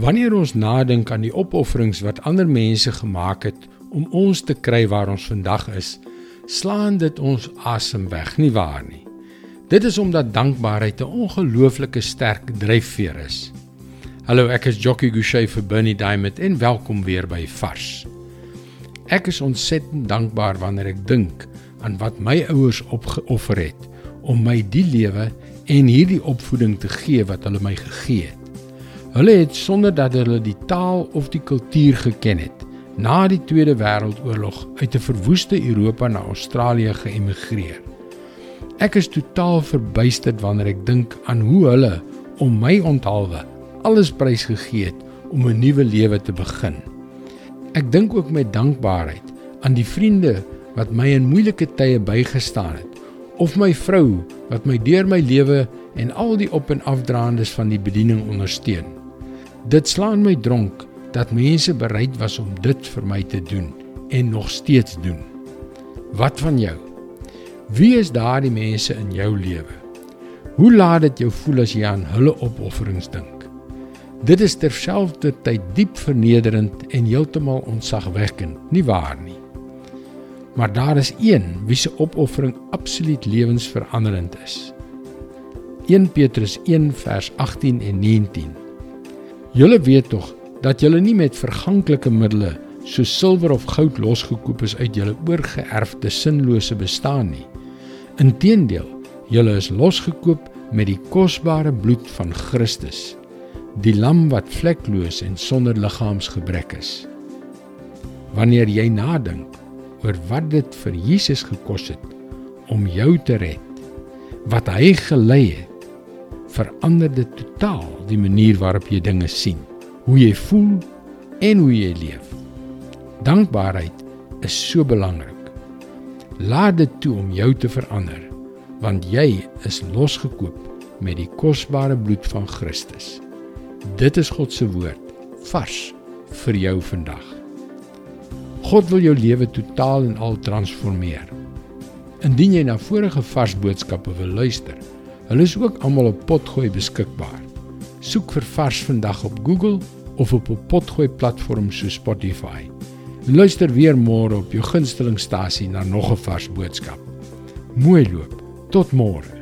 Wanneer ons nadink aan die opofferings wat ander mense gemaak het om ons te kry waar ons vandag is, slaan dit ons asem weg, nie waar nie? Dit is omdat dankbaarheid 'n ongelooflike sterk dryfveer is. Hallo, ek is Jockey Gouchee vir Bernie Diamond en welkom weer by Vars. Ek is ontsettend dankbaar wanneer ek dink aan wat my ouers opgeoffer het om my die lewe en hierdie opvoeding te gee wat hulle my gegee het. Hulle het sonder dat hulle die taal of die kultuur geken het, na die Tweede Wêreldoorlog uit 'n verwoeste Europa na Australië geëmigreer. Ek is totaal verbuisterd wanneer ek dink aan hoe hulle om my onthaalwe alles prysgegee het om 'n nuwe lewe te begin. Ek dink ook met dankbaarheid aan die vriende wat my in moeilike tye bygestaan het of my vrou wat my deur my lewe en al die op en afdraandes van die bediening ondersteun. Dit slaan my dronk dat mense bereid was om dit vir my te doen en nog steeds doen. Wat van jou? Wie is daardie mense in jou lewe? Hoe laat dit jou voel as jy aan hulle opofferings dink? Dit is terselfdertyd diep vernederend en heeltemal ontzagwekkend, nie waar nie? Maar daar is een wie se opoffering absoluut lewensveranderend is. 1 Petrus 1 vers 18 en 19. Julle weet tog dat julle nie met verganklike middele so silwer of goud losgekoop is uit julle oorgeerfde sinlose bestaan nie. Inteendeel, julle is losgekoop met die kosbare bloed van Christus, die lam wat vlekloos en sonder liggaamsgebrek is. Wanneer jy nadink oor wat dit vir Jesus gekos het om jou te red, wat hy gelei het, verander dit totaal die manier waarop jy dinge sien hoe jy voel en hoe jy leef. Dankbaarheid is so belangrik. Laat dit toe om jou te verander, want jy is losgekoop met die kosbare bloed van Christus. Dit is God se woord vars vir jou vandag. God wil jou lewe totaal en al transformeer. Indien jy na vorige vars boodskappe wil luister, hulle is ook almal op Potgooi beskikbaar. Soek vir Vars vandag op Google of op 'n Potgooi platform so Spotify. Luister weer môre op jou gunstelingstasie na nog 'n vars boodskap. Mooi loop. Tot môre.